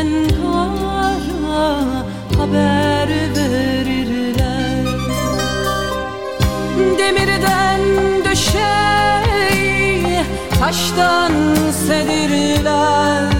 tenhara haber verirler. Demirden düşey taştan sedirler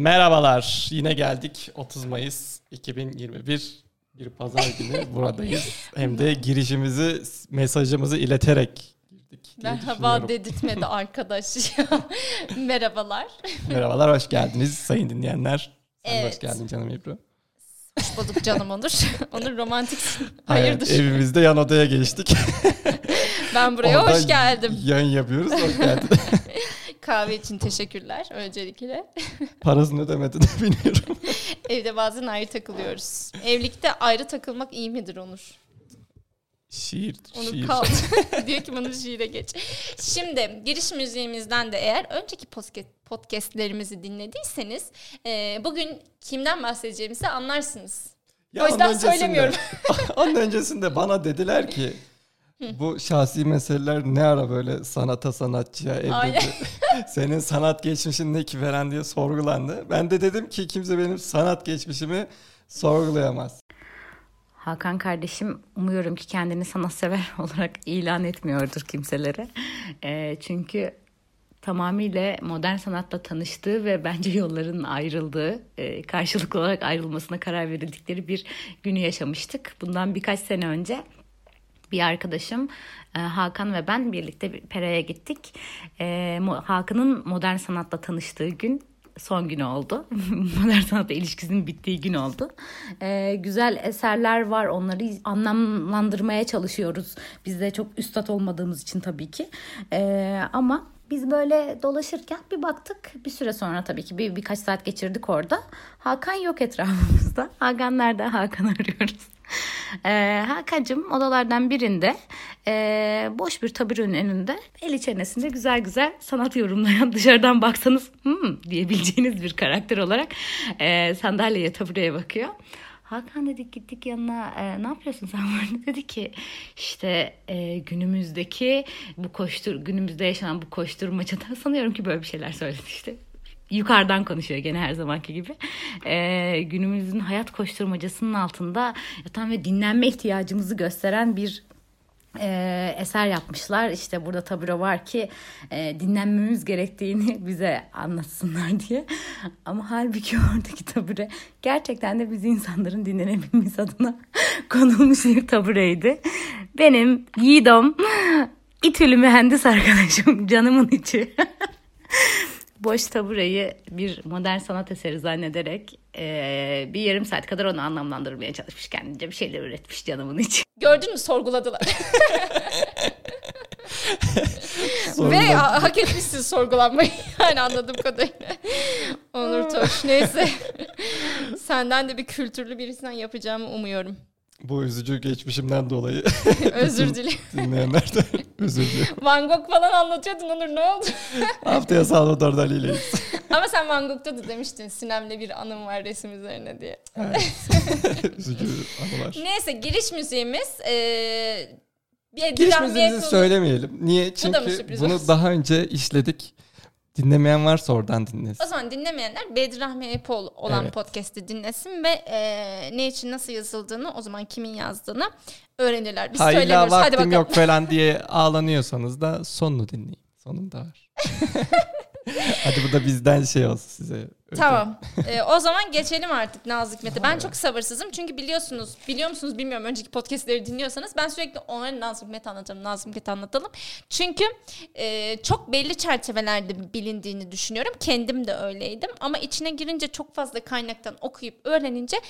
Merhabalar. Yine geldik 30 Mayıs 2021 bir pazar günü buradayız. Hem de girişimizi, mesajımızı ileterek girdik. Merhaba dedirtmedi arkadaş. Merhabalar. Merhabalar, hoş geldiniz sayın dinleyenler. Sen de hoş Evet. geldin canım Ebru. Hoş bulduk canım Onur. Onur romantiksin. Hayırdır? evimizde yan odaya geçtik. Ben buraya Orada hoş geldim. Yayın yapıyoruz, hoş geldin. Kahve için teşekkürler öncelikle. Parasını ödemedi de biliyorum. Evde bazen ayrı takılıyoruz. Evlilikte ayrı takılmak iyi midir Onur? Şiir, Onur şiir. kaldı. Diyor ki bana şiire geç. Şimdi giriş müziğimizden de eğer önceki podcast, podcastlerimizi dinlediyseniz e, bugün kimden bahsedeceğimizi anlarsınız. Ya O yüzden söylemiyorum. onun öncesinde bana dediler ki bu şahsi meseleler ne ara böyle sanata sanatçıya evrildi. Senin sanat geçmişin ne ki veren diye sorgulandı. Ben de dedim ki kimse benim sanat geçmişimi sorgulayamaz. Hakan kardeşim umuyorum ki kendini sanatsever olarak ilan etmiyordur kimselere. Eee, çünkü tamamıyla modern sanatla tanıştığı ve bence yolların ayrıldığı, eee, karşılıklı olarak ayrılmasına karar verildikleri bir günü yaşamıştık. Bundan birkaç sene önce bir arkadaşım e, Hakan ve ben birlikte bir Pera'ya gittik. E, Hakan'ın modern sanatla tanıştığı gün son günü oldu. modern sanatla ilişkisinin bittiği gün oldu. E, güzel eserler var. Onları anlamlandırmaya çalışıyoruz. Biz de çok üstat olmadığımız için tabii ki. Ama biz böyle dolaşırken bir baktık. Bir süre sonra tabii ki bir birkaç saat geçirdik orada. Hakan yok etrafımızda. Hakan nerede? Hakan arıyoruz. Ee, Hakan'cığım odalardan birinde e, boş bir taburenin önünde eli çenesinde güzel güzel sanat yorumlayan dışarıdan baksanız hmm diyebileceğiniz bir karakter olarak e, sandalyeye tabureye bakıyor. Hakan dedik gittik yanına e, ne yapıyorsun sen burada? Dedi ki işte e, günümüzdeki bu koştur günümüzde yaşanan bu koşturmacada sanıyorum ki böyle bir şeyler söyledi işte yukarıdan konuşuyor gene her zamanki gibi. Ee, günümüzün hayat koşturmacasının altında yatan ve dinlenme ihtiyacımızı gösteren bir e, eser yapmışlar. İşte burada tabure var ki e, dinlenmemiz gerektiğini bize anlatsınlar diye. Ama halbuki oradaki tabure gerçekten de biz insanların dinlenebilmesi adına konulmuş bir tabureydi. Benim Yiğidom, İTÜ'lü mühendis arkadaşım, canımın içi. Boş tabureyi bir modern sanat eseri zannederek eee, bir yarım saat kadar onu anlamlandırmaya çalışmış kendince bir şeyler üretmiş canımın içi. Gördün mü sorguladılar. Ve ha- hak etmişsin sorgulanmayı. Yani anladığım kadarıyla. Onur Toş. Neyse. Senden de bir kültürlü birisinden yapacağımı umuyorum. Bu üzücü geçmişimden dolayı Özür dilerim. dinleyenler de özür diliyorum. Van Gogh falan anlatıyordun Onur ne oldu? Haftaya Salvador Dali'leyiz. Ama sen Van Gogh'ta da demiştin Sinem'le bir anım var resim üzerine diye. üzücü anılar. Neyse giriş müziğimiz eee bir Giriş müziğimizi söylemeyelim. Niye? Çünkü sürpriz bunu olsun? daha önce işledik. Dinlemeyen varsa oradan dinlesin. O zaman dinlemeyenler Bedri Rahmi Epol olan Evet. podcast'i dinlesin ve eee, ne için nasıl yazıldığını o zaman kimin yazdığını öğrenirler. Biz Hayla söylemiyoruz. Hadi bakalım. yok falan diye ağlanıyorsanız da sonunu dinleyin. Sonunda var. Hadi bu da bizden şey olsun size. Tamam. Ee, o zaman geçelim artık Nazlı Hikmet'e. Ben çok sabırsızım çünkü biliyorsunuz, biliyor musunuz bilmiyorum önceki podcastleri dinliyorsanız ben sürekli onları Nazlı Hikmet anlatalım, Nazlı Hikmet anlatalım. Çünkü e, çok belli çerçevelerde bilindiğini düşünüyorum. Kendim de öyleydim ama içine girince çok fazla kaynaktan okuyup öğrenince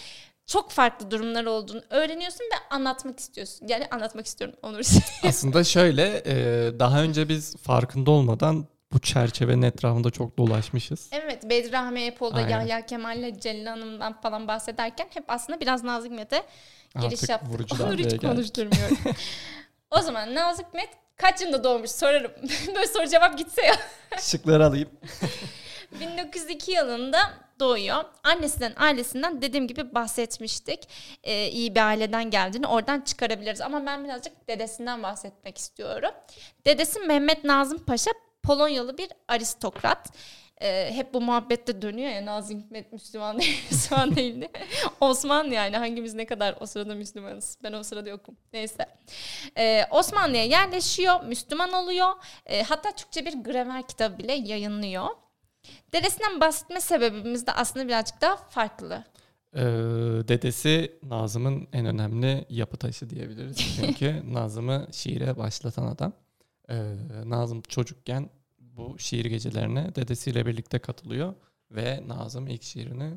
çok farklı durumlar olduğunu öğreniyorsun ve anlatmak istiyorsun. Yani anlatmak istiyorum Onur. Aslında şöyle e, daha önce biz farkında olmadan bu çerçevenin etrafında çok dolaşmışız. evet Bedri Rahmi Epoğlu'da Aynen. Yahya Kemal'le Celil Hanım'dan falan bahsederken hep aslında biraz Nazik Hikmet'e giriş Artık yaptık. vurucu Onur hiç konuşturmuyorum. o zaman Nazik Hikmet kaç yılında doğmuş sorarım. Böyle soru cevap gitse ya. Şıkları alayım. 1902 yılında doğuyor. Annesinden, ailesinden dediğim gibi bahsetmiştik. Ee, iyi bir aileden geldiğini oradan çıkarabiliriz. Ama ben birazcık dedesinden bahsetmek istiyorum. Dedesi Mehmet Nazım Paşa Polonyalı bir aristokrat. Ee, hep bu muhabbette dönüyor ya Nazım Hikmet Müslüman değil, Müslüman değildi. Osmanlı yani hangimiz ne kadar o sırada Müslümanız. Ben o sırada yokum. Neyse. Ee, Osmanlı'ya yerleşiyor, Müslüman oluyor. Ee, hatta Türkçe bir gramer kitabı bile yayınlıyor. Dedesinden bahsetme sebebimiz de aslında birazcık daha farklı. Ee, dedesi Nazım'ın en önemli yapı taşı diyebiliriz. Çünkü Nazım'ı şiire başlatan adam. Ee, Nazım çocukken bu şiir gecelerine dedesiyle birlikte katılıyor ve Nazım ilk şiirini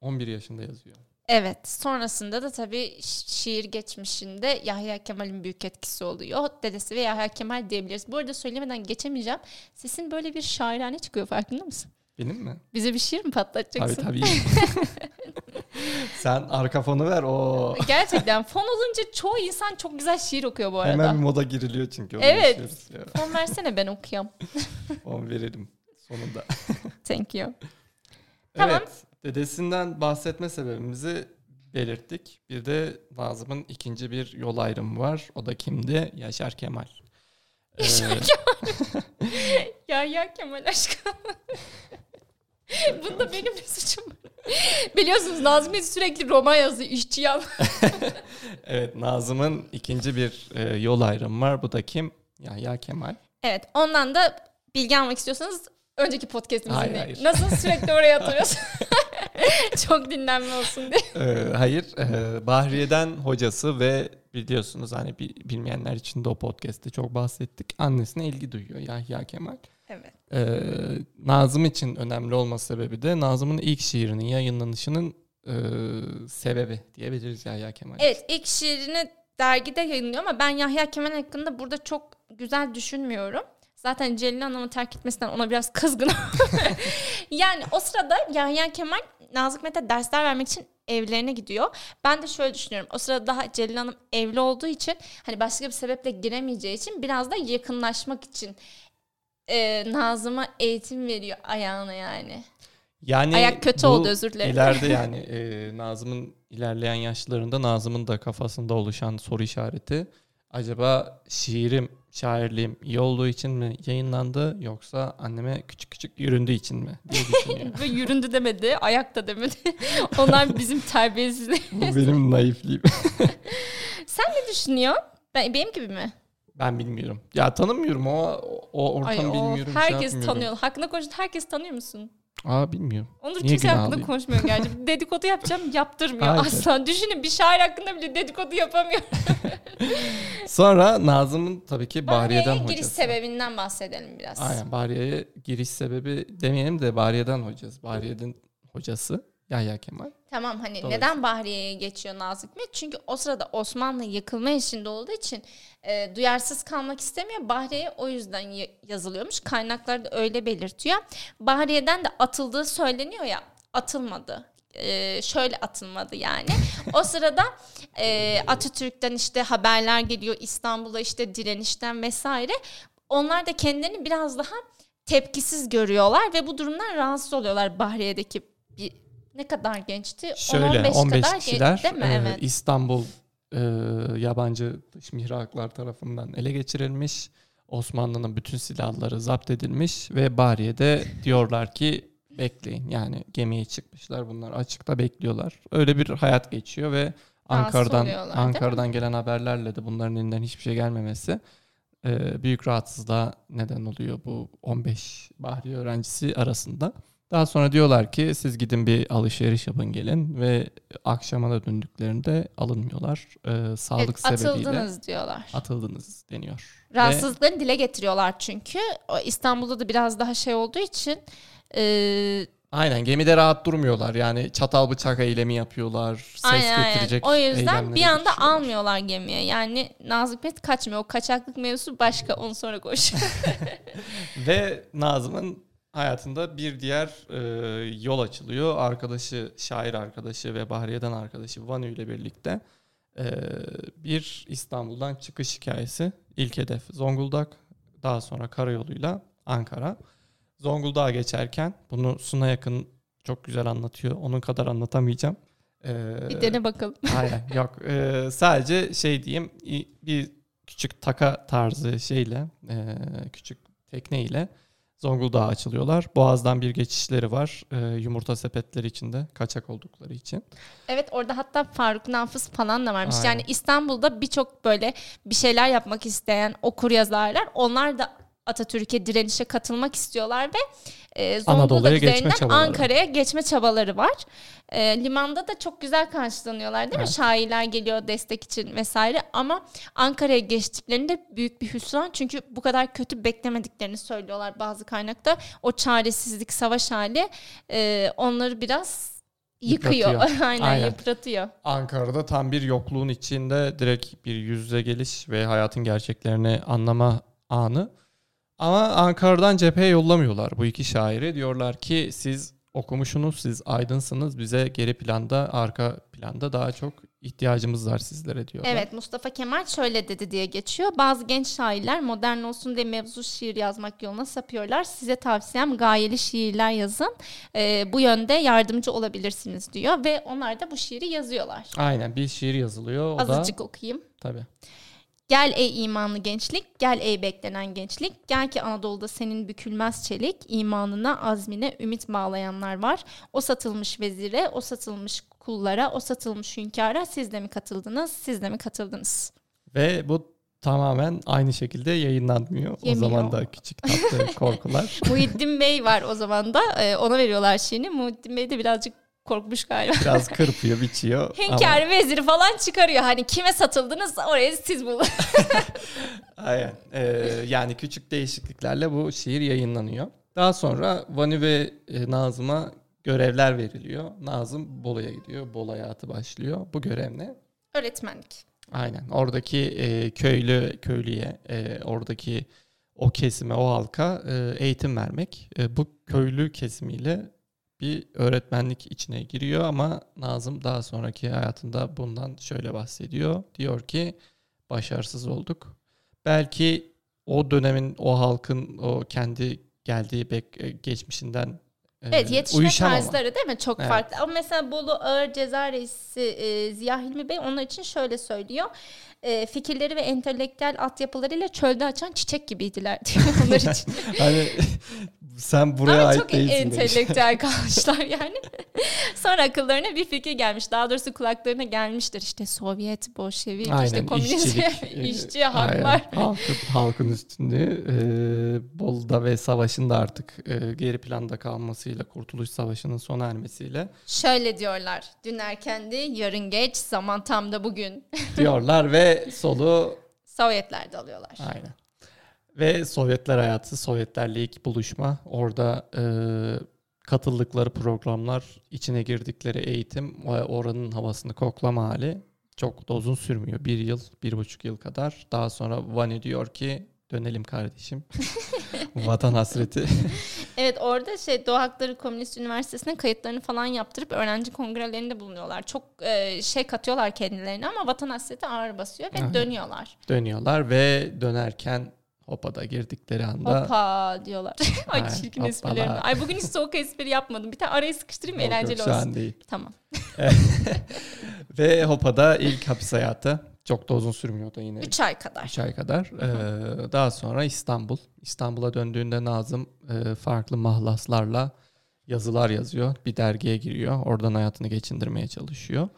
11 yaşında yazıyor. Evet, sonrasında da tabii şi- şiir geçmişinde Yahya Kemal'in büyük etkisi oluyor. Dedesi ve Yahya Kemal diyebiliriz. Bu arada söylemeden geçemeyeceğim. Sesin böyle bir şairane çıkıyor farkında mısın? Benim mi? Bize bir şiir mi Tabii patlatacaksın? tabii. Sen arka fonu ver o. Gerçekten fon olunca çoğu insan çok güzel şiir okuyor bu arada. Hemen bir moda giriliyor çünkü. Evet. ya. Fon versene ben okuyam. Onu verelim sonunda. Thank you. Tamam. Evet. Dedesinden bahsetme sebebimizi belirttik. Bir de Nazım'ın ikinci bir yol ayrımı var. O da kimdi? Yaşar Kemal. Ee, Yahya Kemal aşkım. Bunda benim ne suçum? Biliyorsunuz Nazım Bey sürekli roman yazıyor. işçi yan. evet Nazım'ın ikinci bir e, yol ayrımı var. Bu da kim? Yahya Kemal. Evet ondan da bilgi almak istiyorsanız önceki podcast'imizi Hayır. Nasıl sürekli oraya atıyorsun? Çok dinlenme olsun diye. Ee, hayır. e, Bahriye'den hocası ve biliyorsunuz hani bi- bilmeyenler için de o podcast'te çok bahsettik. Annesine ilgi duyuyor Yahya Kemal. Evet. Ee, Nazım için önemli olma sebebi de Nazım'ın ilk şiirinin yayınlanışının e, sebebi diyebiliriz Yahya Kemal. Evet ilk şiirini dergide yayınlıyor ama ben Yahya Kemal hakkında burada çok güzel düşünmüyorum. Zaten Celil Hanım'ı terk etmesinden ona biraz kızgınım. yani o sırada Yahya Kemal Nazım Hikmet'e dersler vermek için evlerine gidiyor. Ben de şöyle düşünüyorum. O sırada daha Celil Hanım evli olduğu için hani başka bir sebeple giremeyeceği için biraz da yakınlaşmak için e, Nazım'a eğitim veriyor ayağına yani. Yani Ayak kötü oldu, özür dilerim. İleride yani e, Nazım'ın ilerleyen yaşlarında Nazım'ın da kafasında oluşan soru işareti acaba şiirim, şairliğim iyi olduğu için mi yayınlandı yoksa anneme küçük küçük yüründüğü için mi diye düşünüyor. Ve yüründü demedi, ayak da demedi. Onlar bizim terbiyesizliğimiz. Bu benim naifliğim. Sen ne düşünüyorsun? Ben, benim gibi mi? Ben bilmiyorum. Ya tanımıyorum o o ortam Ay, o, bilmiyorum. şey herkes yapmıyorum. tanıyor. Hakkında konuşan herkes tanıyor musun? Aa bilmiyorum. Onur Niye kimse hakkında alayım? konuşmuyor gerçi. dedikodu yapacağım yaptırmıyor Aynen. asla. Düşünün bir şair hakkında bile dedikodu yapamıyor. Sonra Nazım'ın tabii ki Bahriye'den Bahriye'ye hocası. giriş sebebinden bahsedelim biraz. Aynen Bahriye'ye giriş sebebi demeyelim de Bahriye'den hocası. Bahriye'den hocası Yahya Kemal. Tamam hani Dolayısıyla. neden Bahriye'ye geçiyor Nazım Hikmet? Çünkü o sırada Osmanlı yıkılma işinde olduğu için e, duyarsız kalmak istemiyor. Bahriye o yüzden ya- yazılıyormuş. Kaynaklarda öyle belirtiyor. Bahriye'den de atıldığı söyleniyor ya atılmadı. E, şöyle atılmadı yani. O sırada e, Atatürk'ten işte haberler geliyor İstanbul'a işte direnişten vesaire. Onlar da kendilerini biraz daha tepkisiz görüyorlar ve bu durumdan rahatsız oluyorlar Bahriye'deki ne kadar gençti? Şöyle 10-15 15 kadar kişiler değil mi? e, evet. İstanbul e, yabancı dış mihraklar tarafından ele geçirilmiş. Osmanlı'nın bütün silahları zapt edilmiş ve Bahriye'de diyorlar ki bekleyin. Yani gemiye çıkmışlar bunlar açıkta bekliyorlar. Öyle bir hayat geçiyor ve Ankara'dan oluyorlar? Ankara'dan gelen haberlerle de bunların elinden hiçbir şey gelmemesi e, büyük rahatsızlığa neden oluyor bu 15 Bahriye öğrencisi arasında. Daha sonra diyorlar ki siz gidin bir alışveriş yapın gelin ve akşama da döndüklerinde alınmıyorlar. E, sağlık Evet, sebebiyle atıldınız diyorlar. atıldınız deniyor. Ve Rahatsızlıklarını dile getiriyorlar çünkü. İstanbul'da da biraz daha şey olduğu için e, Aynen gemide rahat durmuyorlar. Yani çatal bıçak eylemi yapıyorlar. Ses Aynen, aynen. getirecek O yüzden bir anda almıyorlar gemiye. Yani Nazım Hikmet kaçmıyor. O kaçaklık mevzusu başka. Onu sonra koş. Ve Nazım'ın hayatında bir diğer e, yol açılıyor. Arkadaşı, şair arkadaşı ve Bahriye'den arkadaşı Vanu ile birlikte e, bir İstanbul'dan çıkış hikayesi. İlk hedef Zonguldak, daha sonra karayoluyla Ankara. Zonguldak'a geçerken bunu Suna yakın çok güzel anlatıyor. Onun kadar anlatamayacağım. E, bir dene bakalım. Aynen yok. Ee, sadece şey diyeyim bir küçük taka tarzı şeyle e, küçük tekne ile Zonguldak'a açılıyorlar. Boğaz'dan bir geçişleri var. e, yumurta sepetleri içinde kaçak oldukları için. Evet orada hatta Faruk Nafız falan da varmış. Aynen. Yani İstanbul'da birçok böyle bir şeyler yapmak isteyen okur yazarlar. Onlar da Atatürk'e direnişe katılmak istiyorlar ve e, Anadolu'ya Zonguldak geçme üzerinden. Ankara'ya geçme çabaları var. E, limanda da çok güzel karşılanıyorlar değil mi? Evet. Şairler geliyor destek için vesaire ama Ankara'ya geçtiklerinde büyük bir hüsran çünkü bu kadar kötü beklemediklerini söylüyorlar bazı kaynakta. O çaresizlik, savaş hali e, onları biraz yıkıyor. Yıpratıyor. Aynen, Aynen. yıpratıyor. Ankara'da tam bir yokluğun içinde direkt bir yüz yüze geliş ve hayatın gerçeklerini anlama anı. Ama Ankara'dan cepheye yollamıyorlar bu iki şairi. Diyorlar ki siz okumuşsunuz, siz aydınsınız. Bize geri planda, arka planda daha çok ihtiyacımız var sizlere diyorlar. Evet Mustafa Kemal şöyle dedi diye geçiyor. Bazı genç şairler modern olsun diye mevzu şiir yazmak yoluna sapıyorlar. Size tavsiyem gayeli şiirler yazın. Ee, bu yönde yardımcı olabilirsiniz diyor. Ve onlar da bu şiiri yazıyorlar. Aynen bir şiir yazılıyor. O Azıcık da okuyayım. tabii. Gel ey imanlı gençlik, gel ey beklenen gençlik. Gel ki Anadolu'da senin bükülmez çelik, imanına, azmine ümit bağlayanlar var. O satılmış vezire, o satılmış kullara, o satılmış hünkâra siz de mi katıldınız, siz de mi katıldınız? Ve bu tamamen aynı şekilde yayınlanmıyor. O Yemiyor. zaman da küçük tatlı korkular. Muhittin Bey var o zaman da e, ona veriyorlar şiirini. Muhittin Bey de birazcık korkmuş galiba. Biraz kırpıyor, biçiyor. ama- Hünkâr veziri falan çıkarıyor. Hani kime satıldınız oraya siz bulun. Aynen. Ee, yani küçük değişikliklerle bu şiir yayınlanıyor. Daha sonra Vani ve e, Nazım'a görevler veriliyor. Nazım Bolu'ya gidiyor. Bolu hayatı başlıyor. Bu görev ne? Öğretmenlik. Aynen. Oradaki e, köylü köylüye, e, oradaki o kesime, o halka e, eğitim vermek. E, bu köylü kesimiyle bir öğretmenlik içine giriyor ama Nazım daha sonraki hayatında bundan şöyle bahsediyor. Diyor ki başarısız olduk. Belki o dönemin, o halkın o kendi geldiği e, geçmişinden Evet yetişme tarzları değil mi? Çok Evet. farklı. Ama mesela Bolu Ağır Ceza Reisi e, Ziya Hilmi Bey onlar için şöyle söylüyor. E, fikirleri ve entelektüel altyapılarıyla çölde açan çiçek gibiydiler diyor onlar için. hani sen buraya Ama ait çok değilsin demiş. entelektüel kalmışlar yani. Sonra akıllarına bir fikir gelmiş. Daha doğrusu kulaklarına gelmiştir. İşte Sovyet, Bolşevik, işte komünizm, işçi haklar. Halkın, halkın üstünlüğü e, Bolu'da ve savaşın da artık e, geri planda kalmasıyla Kurtuluş Savaşı'nın sona ermesiyle Şöyle diyorlar. Dün erkendi, yarın geç, zaman tam da bugün. diyorlar ve solu Sovyetler de alıyorlar. aynen. Ve Sovyetler hayatı, Sovyetlerle ilk buluşma, orada e, katıldıkları programlar, içine girdikleri eğitim oranın havasını koklama hali çok da uzun sürmüyor. Bir yıl, bir buçuk yıl kadar. Daha sonra Vani diyor ki dönelim kardeşim. Vatan hasreti. Evet orada şey Doğu Hakları Komünist Üniversitesi'ne kayıtlarını falan yaptırıp öğrenci kongrelerinde bulunuyorlar. Çok e, şey katıyorlar kendilerine ama vatan hasreti ağır basıyor ve Aha. dönüyorlar. dönüyorlar ve dönerken Hopa'da girdikleri anda Hoppa diyorlar. Ay Aynen, çirkin esprilerim. Ay bugün hiç soğuk espri yapmadım. Bir tane araya sıkıştırayım? Yok, yok, eğlenceli şu olsun. an değil. Tamam. Ve Hopa'da ilk hapis hayatı çok da uzun sürmüyor da yine 3 ay kadar. 3 ay kadar. Ee, daha sonra İstanbul. İstanbul'a döndüğünde Nazım e, farklı mahlaslarla yazılar yazıyor. Bir dergiye giriyor. Oradan hayatını geçindirmeye çalışıyor.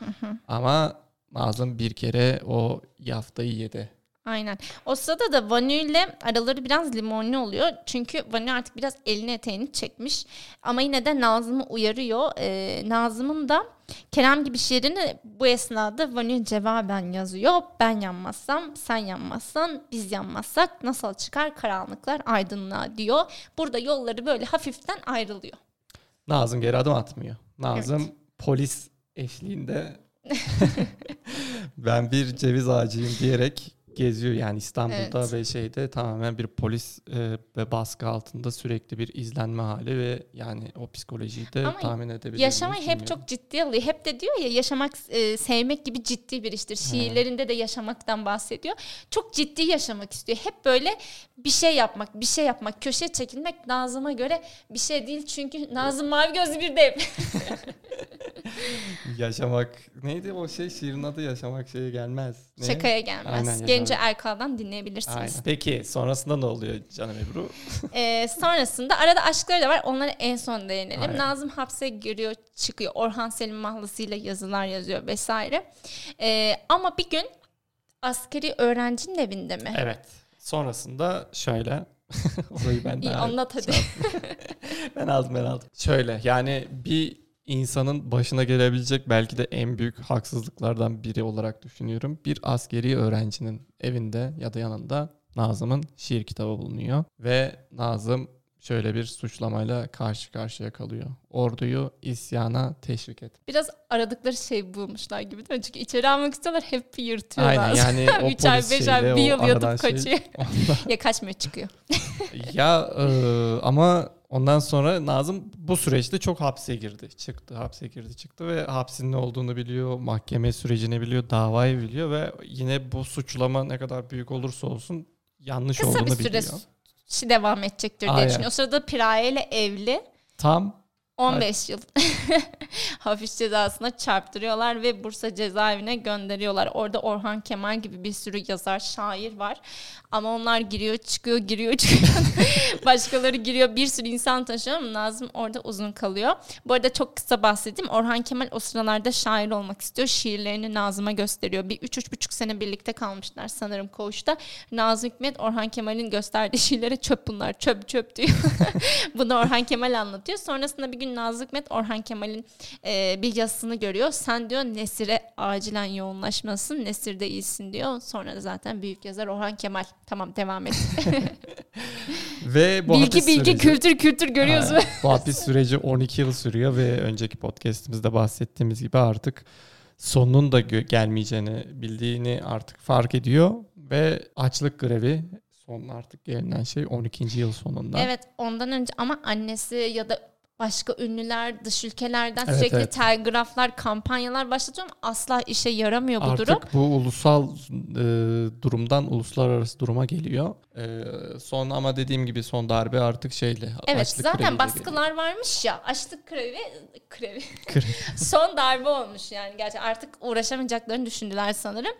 Ama Nazım bir kere o yaftayı yedi. Aynen. O sırada da Vanu ile araları biraz limonlu oluyor. Çünkü Vanu artık biraz elini eteğini çekmiş. Ama yine de Nazım'ı uyarıyor. Ee, Nazım'ın da Kerem gibi şiirini bu esnada Vanu cevaben yazıyor. Ben yanmazsam, sen yanmazsan, biz yanmazsak nasıl çıkar karanlıklar aydınlığa diyor. Burada yolları böyle hafiften ayrılıyor. Nazım geri adım atmıyor. Nazım polis eşliğinde ben bir ceviz ağacıyım diyerek geziyor. Yani İstanbul'da Evet. ve şeyde tamamen bir polis e, ve baskı altında sürekli bir izlenme hali ve yani o psikolojiyi de Ama tahmin edebilirim. Yaşamayı hep çok ciddiye alıyor. Hep de diyor ya yaşamak e, sevmek gibi ciddi bir iştir. Şiirlerinde de yaşamaktan bahsediyor. Çok ciddi yaşamak istiyor. Hep böyle bir şey yapmak, bir şey yapmak, köşeye çekilmek Nazım'a göre bir şey değil. Çünkü Nazım mavi gözlü bir dev. Yaşamak neydi o şey şiirin adı yaşamak şeye gelmez. Ne? Şakaya gelmez. Aynen, Yaşamak. Erkal'dan dinleyebilirsiniz. Aynen. Peki sonrasında ne oluyor canım Ebru? Ee, sonrasında arada aşkları da var. Onlara en son değinelim. Aynen. Nazım hapse giriyor, çıkıyor. Orhan Selim mahlasıyla yazılar yazıyor vesaire. Ee, ama bir gün askeri öğrencinin evinde mi? Evet. Sonrasında şöyle orayı ben İyi daha anlat hadi. ben aldım ben aldım. Şöyle yani bir insanın başına gelebilecek belki de en büyük haksızlıklardan biri olarak düşünüyorum. Bir askeri öğrencinin evinde ya da yanında Nazım'ın şiir kitabı bulunuyor ve Nazım şöyle bir suçlamayla karşı karşıya kalıyor. Orduyu isyana teşvik et. Biraz aradıkları şey bulmuşlar gibi değil mi? Çünkü içeri almak istiyorlar hep yırtıyorlar. Aynen yani o 3 ay 5 ay bir yıl yatıp şey- kaçıyor. ya kaçmıyor çıkıyor. ya e, ama ondan sonra Nazım bu süreçte çok hapse girdi. Çıktı, hapse girdi, çıktı ve hapsin ne olduğunu biliyor, mahkeme sürecini biliyor, davayı biliyor ve yine bu suçlama ne kadar büyük olursa olsun yanlış Kısa olduğunu bir süre biliyor. devam edecektir diye Aynen. düşünüyor. O sırada Piraye ile evli. Tam 15 yıl hafif cezasına çarptırıyorlar ve Bursa cezaevine gönderiyorlar. Orada Orhan Kemal gibi bir sürü yazar, şair var. Ama onlar giriyor, çıkıyor, giriyor, çıkıyor. Başkaları giriyor. Bir sürü insan taşıyor ama Nazım orada uzun kalıyor. Bu arada çok kısa bahsedeyim. Orhan Kemal o sıralarda şair olmak istiyor. Şiirlerini Nazım'a gösteriyor. Bir üç, üç buçuk sene birlikte kalmışlar sanırım koğuşta. Nazım Hikmet Orhan Kemal'in gösterdiği şiirlere çöp bunlar, çöp çöp diyor. Bunu Orhan Kemal anlatıyor. Sonrasında bir gün Nazım Hikmet Orhan Kemal'in e, bir yazısını görüyor. Sen diyor Nesir'e acilen yoğunlaşmasın. Nesir'de iyisin diyor. Sonra da zaten büyük yazar Orhan Kemal. Tamam devam et. ve bu bilgi bilgi süreci- kültür kültür görüyoruz. Aynen. bu hapis süreci 12 yıl sürüyor ve önceki podcastimizde bahsettiğimiz gibi artık sonunun da gelmeyeceğini bildiğini artık fark ediyor ve açlık grevi son artık gelinen şey 12. yıl sonunda. Evet ondan önce ama annesi ya da başka ünlüler dış ülkelerden Evet, sürekli evet. telgraflar, kampanyalar başlatıyor ama asla işe yaramıyor bu Artık durum. bu ulusal e, durumdan uluslararası duruma geliyor. E, son ama dediğim gibi son darbe artık şeyle Evet açlık zaten baskılar varmış ya açlık krevi krevi geliyor. son darbe olmuş yani gerçekten artık uğraşamayacaklarını düşündüler sanırım.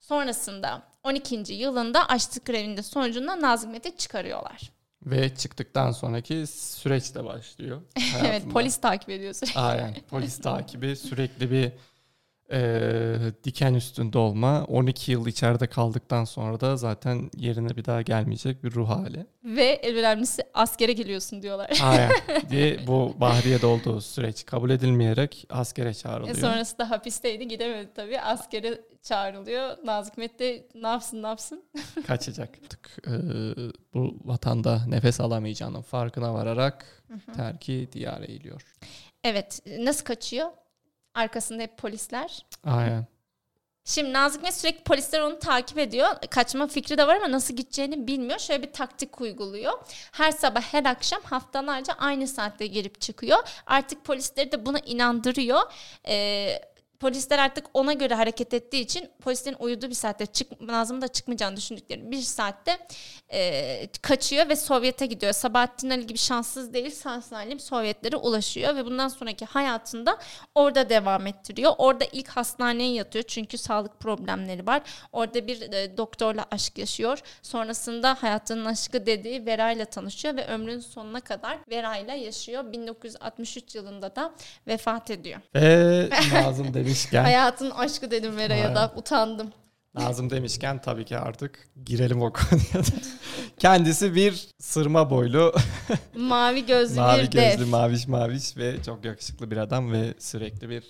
Sonrasında 12. yılında açlık grevinde sonucunda Nazım Hikmet'i çıkarıyorlar. Ve çıktıktan sonraki süreç de başlıyor. evet polis takip ediyor sürekli. Aynen. Polis takibi sürekli bir e, diken üstünde olma. 12 yıl içeride kaldıktan sonra da zaten yerine bir daha gelmeyecek bir ruh hali. Ve en önemlisi askere geliyorsun diyorlar. Aynen. diye bu Bahriye'de olduğu süreç kabul edilmeyerek askere E çağrılıyor. sonrasında hapisteydi gidemedi tabii. Askere çağrılıyor. Nazım Hikmet de ne yapsın ne yapsın. Kaçacak. Artık e, bu vatanda nefes alamayacağının farkına vararak terki diyara eğiliyor. Evet nasıl kaçıyor? Arkasında hep polisler. Aynen. Şimdi Nazım Hikmet sürekli polisler onu takip ediyor. Kaçma fikri de var ama nasıl gideceğini bilmiyor. Şöyle bir taktik uyguluyor. Her sabah her akşam haftalarca aynı saatte girip çıkıyor. Artık polisleri de buna inandırıyor. Ee, polisler artık ona göre hareket ettiği için polislerin uyuduğu bir saatte çık, Nazım'ın da çıkmayacağını düşündükleri bir saatte e, kaçıyor ve Sovyet'e gidiyor. Sabahattin Ali gibi şanssız değil sağ salim Sovyetlere ulaşıyor ve bundan sonraki hayatında orada devam ettiriyor. Orada ilk hastaneye yatıyor çünkü sağlık problemleri var. Orada bir e, doktorla aşk yaşıyor. Sonrasında hayatının aşkı dediği Vera ile tanışıyor ve ömrünün sonuna kadar Vera ile yaşıyor. 1963 yılında da vefat ediyor. Ve Nazım demişken Hayatın aşkı dedim Vera'ya da utandım. Nazım demişken tabii ki artık girelim o konuya. Kendisi bir sırma boylu, Mavi gözlü mavi bir dev. gözlü, maviş maviş ve çok yakışıklı bir adam ve sürekli bir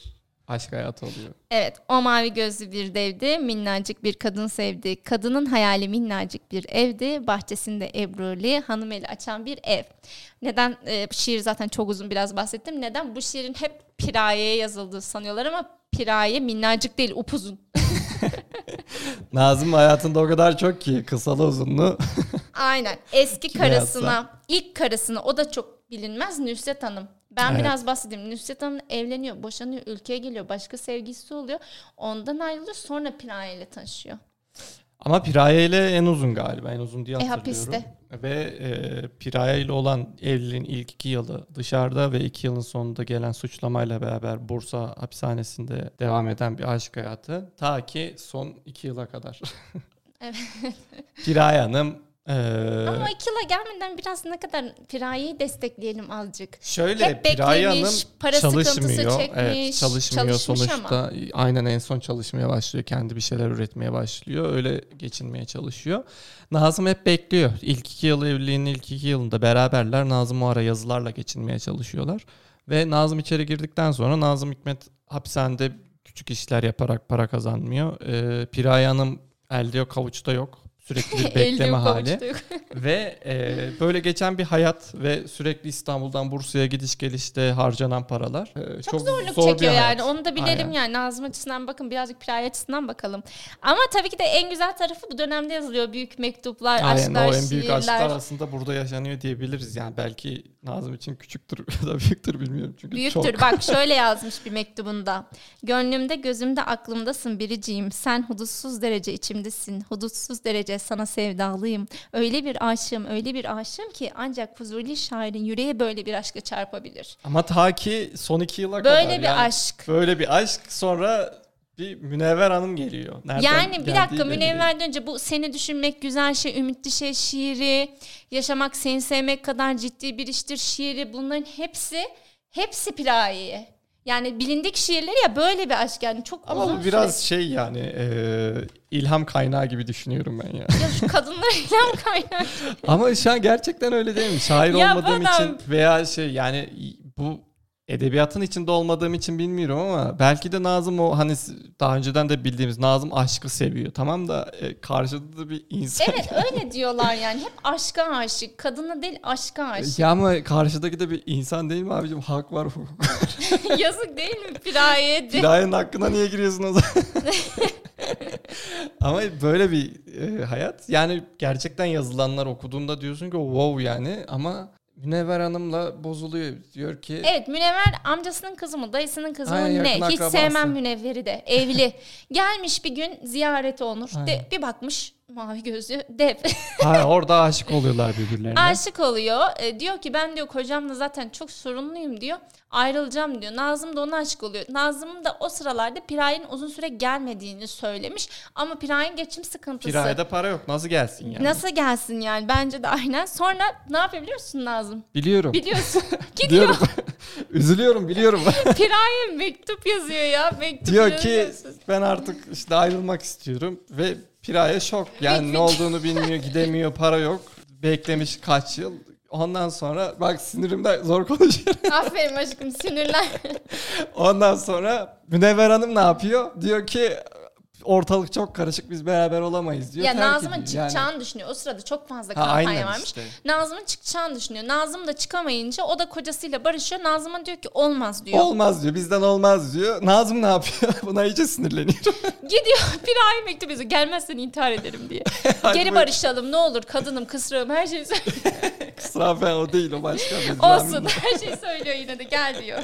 aşk hayatı oluyor. Evet o mavi gözlü bir devdi. Minnacık bir kadın sevdi. Kadının hayali minnacık bir evdi. Bahçesinde ebruli hanımeli açan bir ev. Neden e, şiir zaten çok uzun biraz bahsettim. Neden bu şiirin hep Piraye'ye yazıldığı sanıyorlar ama Piraye minnacık değil upuzun. Nazım hayatında o kadar çok ki kısalı uzunlu. Aynen. Eski karısına, ilk karısına o da çok bilinmez Nusret Hanım. Ben Evet. biraz bahsedeyim. Nusret Hanım evleniyor, boşanıyor, ülkeye geliyor, başka sevgilisi oluyor. Ondan ayrılıyor, sonra Piraye ile tanışıyor. Ama Piraye ile en uzun galiba. En uzun diye E, hatırlıyorum. hapiste. Ve e, Piraye ile olan evliliğin ilk iki yılı dışarıda ve iki yılın sonunda gelen suçlamayla beraber Bursa hapishanesinde devam eden bir aşk hayatı. Ta ki son iki yıla kadar. Evet. Piraye Hanım e, Ama iki yıla gelmeden biraz ne kadar Piraye'yi destekleyelim azıcık. Şöyle Hep Piraye Hanım para çalışmıyor. çekmiş, evet, çalışmıyor sonuçta. Aynen en son çalışmaya başlıyor. Kendi bir şeyler üretmeye başlıyor. Öyle geçinmeye çalışıyor. Nazım hep bekliyor. İlk iki yıl evliliğinin ilk iki yılında beraberler. Nazım o ara yazılarla geçinmeye çalışıyorlar. Ve Nazım içeri girdikten sonra Nazım Hikmet hapishanede küçük işler yaparak para kazanmıyor. Ee, Piraye Hanım elde yok, kavuçta yok. Sürekli bir bekleme hali. Ve e, böyle geçen bir hayat ve sürekli İstanbul'dan Bursa'ya gidiş gelişte harcanan paralar. e, Çok, zorluk zor çekiyor yani. Onu da bilelim Aynen. yani. Nazım açısından bakın birazcık Piraye açısından bakalım. Ama tabii ki de en güzel tarafı bu dönemde yazılıyor. Büyük mektuplar, Aynen aşklar, o en büyük aşklar şiirler. aslında burada yaşanıyor diyebiliriz. Yani belki Nazım için küçüktür ya da büyüktür bilmiyorum. Çünkü Büyüktür. çok Bak şöyle yazmış bir mektubunda. Gönlümde gözümde aklımdasın biriciğim. Sen hudutsuz derece içimdesin. Hudutsuz derece sana sevdalıyım. Öyle bir aşığım, öyle bir aşığım ki ancak Fuzuli şairin yüreği böyle bir aşka çarpabilir. Ama ta ki son iki yıla kadar. Böyle bir yani aşk. Böyle bir aşk sonra bir Münevver Hanım geliyor. Nereden Yani bir dakika. Münevver'den önce bu seni düşünmek güzel şey, ümitli şey şiiri, yaşamak seni sevmek kadar ciddi bir iştir şiiri bunların hepsi hepsi Piraye'ye. Yani bilindik şiirleri ya böyle bir aşk yani çok Ama uzun bu biraz süreç. şey yani e, ilham kaynağı gibi düşünüyorum ben ya. Ya şu kadınlar ilham kaynağı. Ama şu an gerçekten öyle değil mi? Şair Ya olmadığım bana- için veya şey yani bu edebiyatın içinde olmadığım için bilmiyorum ama belki de Nazım o hani daha önceden de bildiğimiz Nazım aşkı seviyor. Tamam da e, karşıda da bir insan. Evet öyle diyorlar yani hep aşka aşık. Kadına değil aşka aşık. Ya ama karşıdaki de bir insan değil mi abicim? Hak var, var. Yazık değil mi Piraye'ye? Kirayın hakkına niye giriyorsun o zaman? ama böyle bir e, hayat. Yani gerçekten yazılanlar okuduğunda diyorsun ki wow yani ama Münevver Hanım'la bozuluyor. Diyor ki Evet Münevver amcasının kızı mı dayısının kızı mı ne? Hiç akrabası. sevmem Münevver'i de evli. Gelmiş bir gün ziyareti olur. De, bir bakmış mavi gözlü dev. ha, orada aşık oluyorlar birbirlerine. Aşık oluyor. E, diyor ki ben diyor kocamla zaten çok sorunluyum diyor. Ayrılacağım diyor. Nazım da ona aşık oluyor. Nazım'ın da o sıralarda Piraye'nin uzun süre gelmediğini söylemiş. Ama Piraye'nin geçim sıkıntısı. Kirayada para yok. Nasıl gelsin yani? Nasıl gelsin yani? Bence de aynen. Sonra ne yapıyor biliyor musun Nazım? Biliyorum. Biliyorsun. Gidiyor. Üzülüyorum biliyorum. Piraye mektup yazıyor ya. Mektup Diyor ki yazıyorsun. ben artık işte ayrılmak istiyorum ve Piraye şok. Yani ne olduğunu bilmiyor, gidemiyor, para yok. Beklemiş kaç yıl. Ondan sonra bak sinirimden zor konuşuyorum. Aferin aşkım sinirlen. Ondan sonra Münevver Hanım ne yapıyor? Diyor ki ortalık çok karışık biz beraber olamayız diyor. ya Nazım'ın ediyor. Yani- çıkacağını düşünüyor. O sırada çok fazla Ha, kampanya aynen varmış. işte. Nazım'ın çıkacağını düşünüyor. Nazım da çıkamayınca o da kocasıyla barışıyor. Nazım'a diyor ki olmaz diyor. Olmaz diyor. Bizden olmaz diyor. Nazım ne yapıyor? Buna iyice sinirleniyor. Gidiyor Piraye mektup yazıyor. Gelmezsen intihar ederim diye. Geri barışalım ne olur kadınım kısrağım her şeyi. Kusura ben o değil o başka. bir Olsun her şeyi söylüyor yine de gel diyor.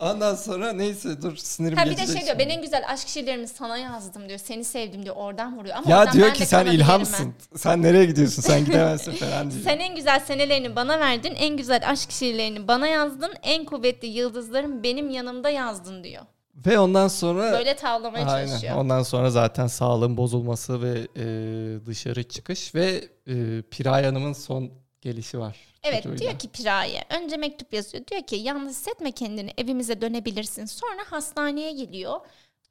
Ondan sonra neyse dur sinirim Ha bir de şey diyor ben en güzel aşk şiirlerimi sana yazdım diyor. Seni sevdim diyor oradan vuruyor. Ama Ya diyor ben ki sen ilhamsın. Sen nereye gidiyorsun? Sen gidemezsin falan diyor. Sen en güzel senelerini bana verdin, en güzel aşk şiirlerini bana yazdın, en kuvvetli yıldızlarım benim yanımda yazdın diyor. Ve ondan sonra Böyle tavlamaya Aynen. çalışıyor. Ondan sonra zaten sağlığın bozulması ve e, dışarı çıkış ve e, Piray Hanım'ın son gelişi var. Evet çocuğuyla. diyor ki Piraye önce mektup yazıyor. Diyor ki yalnız hissetme kendini evimize dönebilirsin. Sonra hastaneye geliyor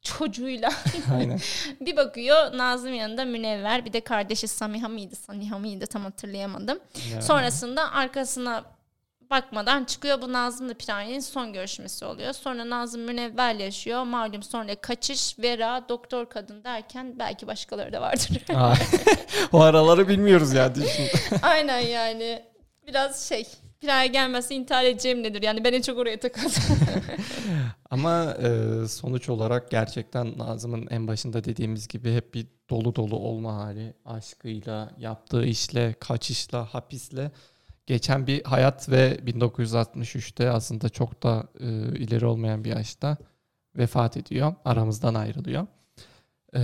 çocuğuyla. Aynen. bir bakıyor Nazım yanında Münevver bir de kardeşi Samiha mıydı Saniha mıydı tam hatırlayamadım. Ya. Sonrasında arkasına bakmadan çıkıyor. Bu Nazım'la Piraye'nin son görüşmesi oluyor. Sonra Nazım Münevver yaşıyor. Malum sonra kaçış, Vera, doktor kadın derken belki başkaları da vardır. O araları bilmiyoruz ya düşün. Aynen yani. Biraz şey. Piraye gelmezse intihar edeceğim nedir? Yani ben en çok oraya takıldım. Ama e, sonuç olarak gerçekten Nazım'ın en başında dediğimiz gibi hep bir dolu dolu olma hali. Aşkıyla, yaptığı işle, kaçışla, hapisle geçen bir hayat ve 1963'te aslında çok da e, ileri olmayan bir yaşta vefat ediyor. Aramızdan ayrılıyor. E,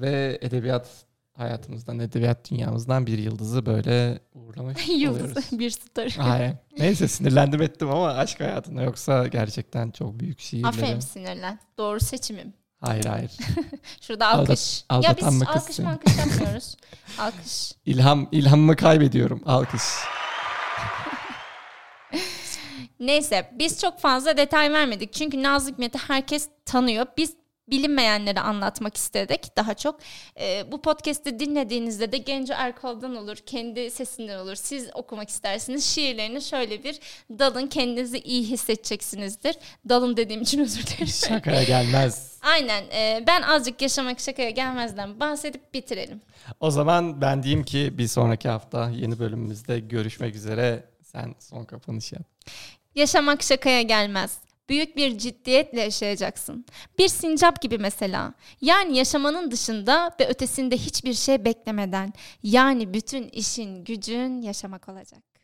ve edebiyat hayatımızdan, edebiyat dünyamızdan bir yıldızı böyle oluyoruz. Yıldız bir star. Hayır. Neyse sinirlendim ettim ama aşk hayatında yoksa gerçekten çok büyük şiirleri. Aferin sinirlen. Doğru seçimim. Hayır hayır. Şurada Aldat- alkış. ya aldatan biz mı alkış mı alkış yapmıyoruz. alkış. İlham, ilhamımı kaybediyorum. Alkış. Neyse biz çok fazla detay vermedik. Çünkü Nazlı Hikmet'i herkes tanıyor. Biz bilinmeyenleri anlatmak istedik daha çok. Ee, bu podcast'i dinlediğinizde de Genco Erkol'dan olur, kendi sesinden olur. Siz okumak istersiniz. Şiirlerini şöyle bir dalın kendinizi iyi hissedeceksinizdir. Dalın dediğim için özür dilerim. Şakaya gelmez. Aynen. e, ben azıcık yaşamak şakaya gelmezden bahsedip bitirelim. O zaman ben diyeyim ki bir sonraki hafta yeni bölümümüzde görüşmek üzere. Sen son kapanış yap. Yaşamak şakaya gelmez. Büyük bir ciddiyetle yaşayacaksın. Bir sincap gibi mesela. Yani yaşamanın dışında ve ötesinde hiçbir şey beklemeden. Yani bütün işin gücün yaşamak olacak.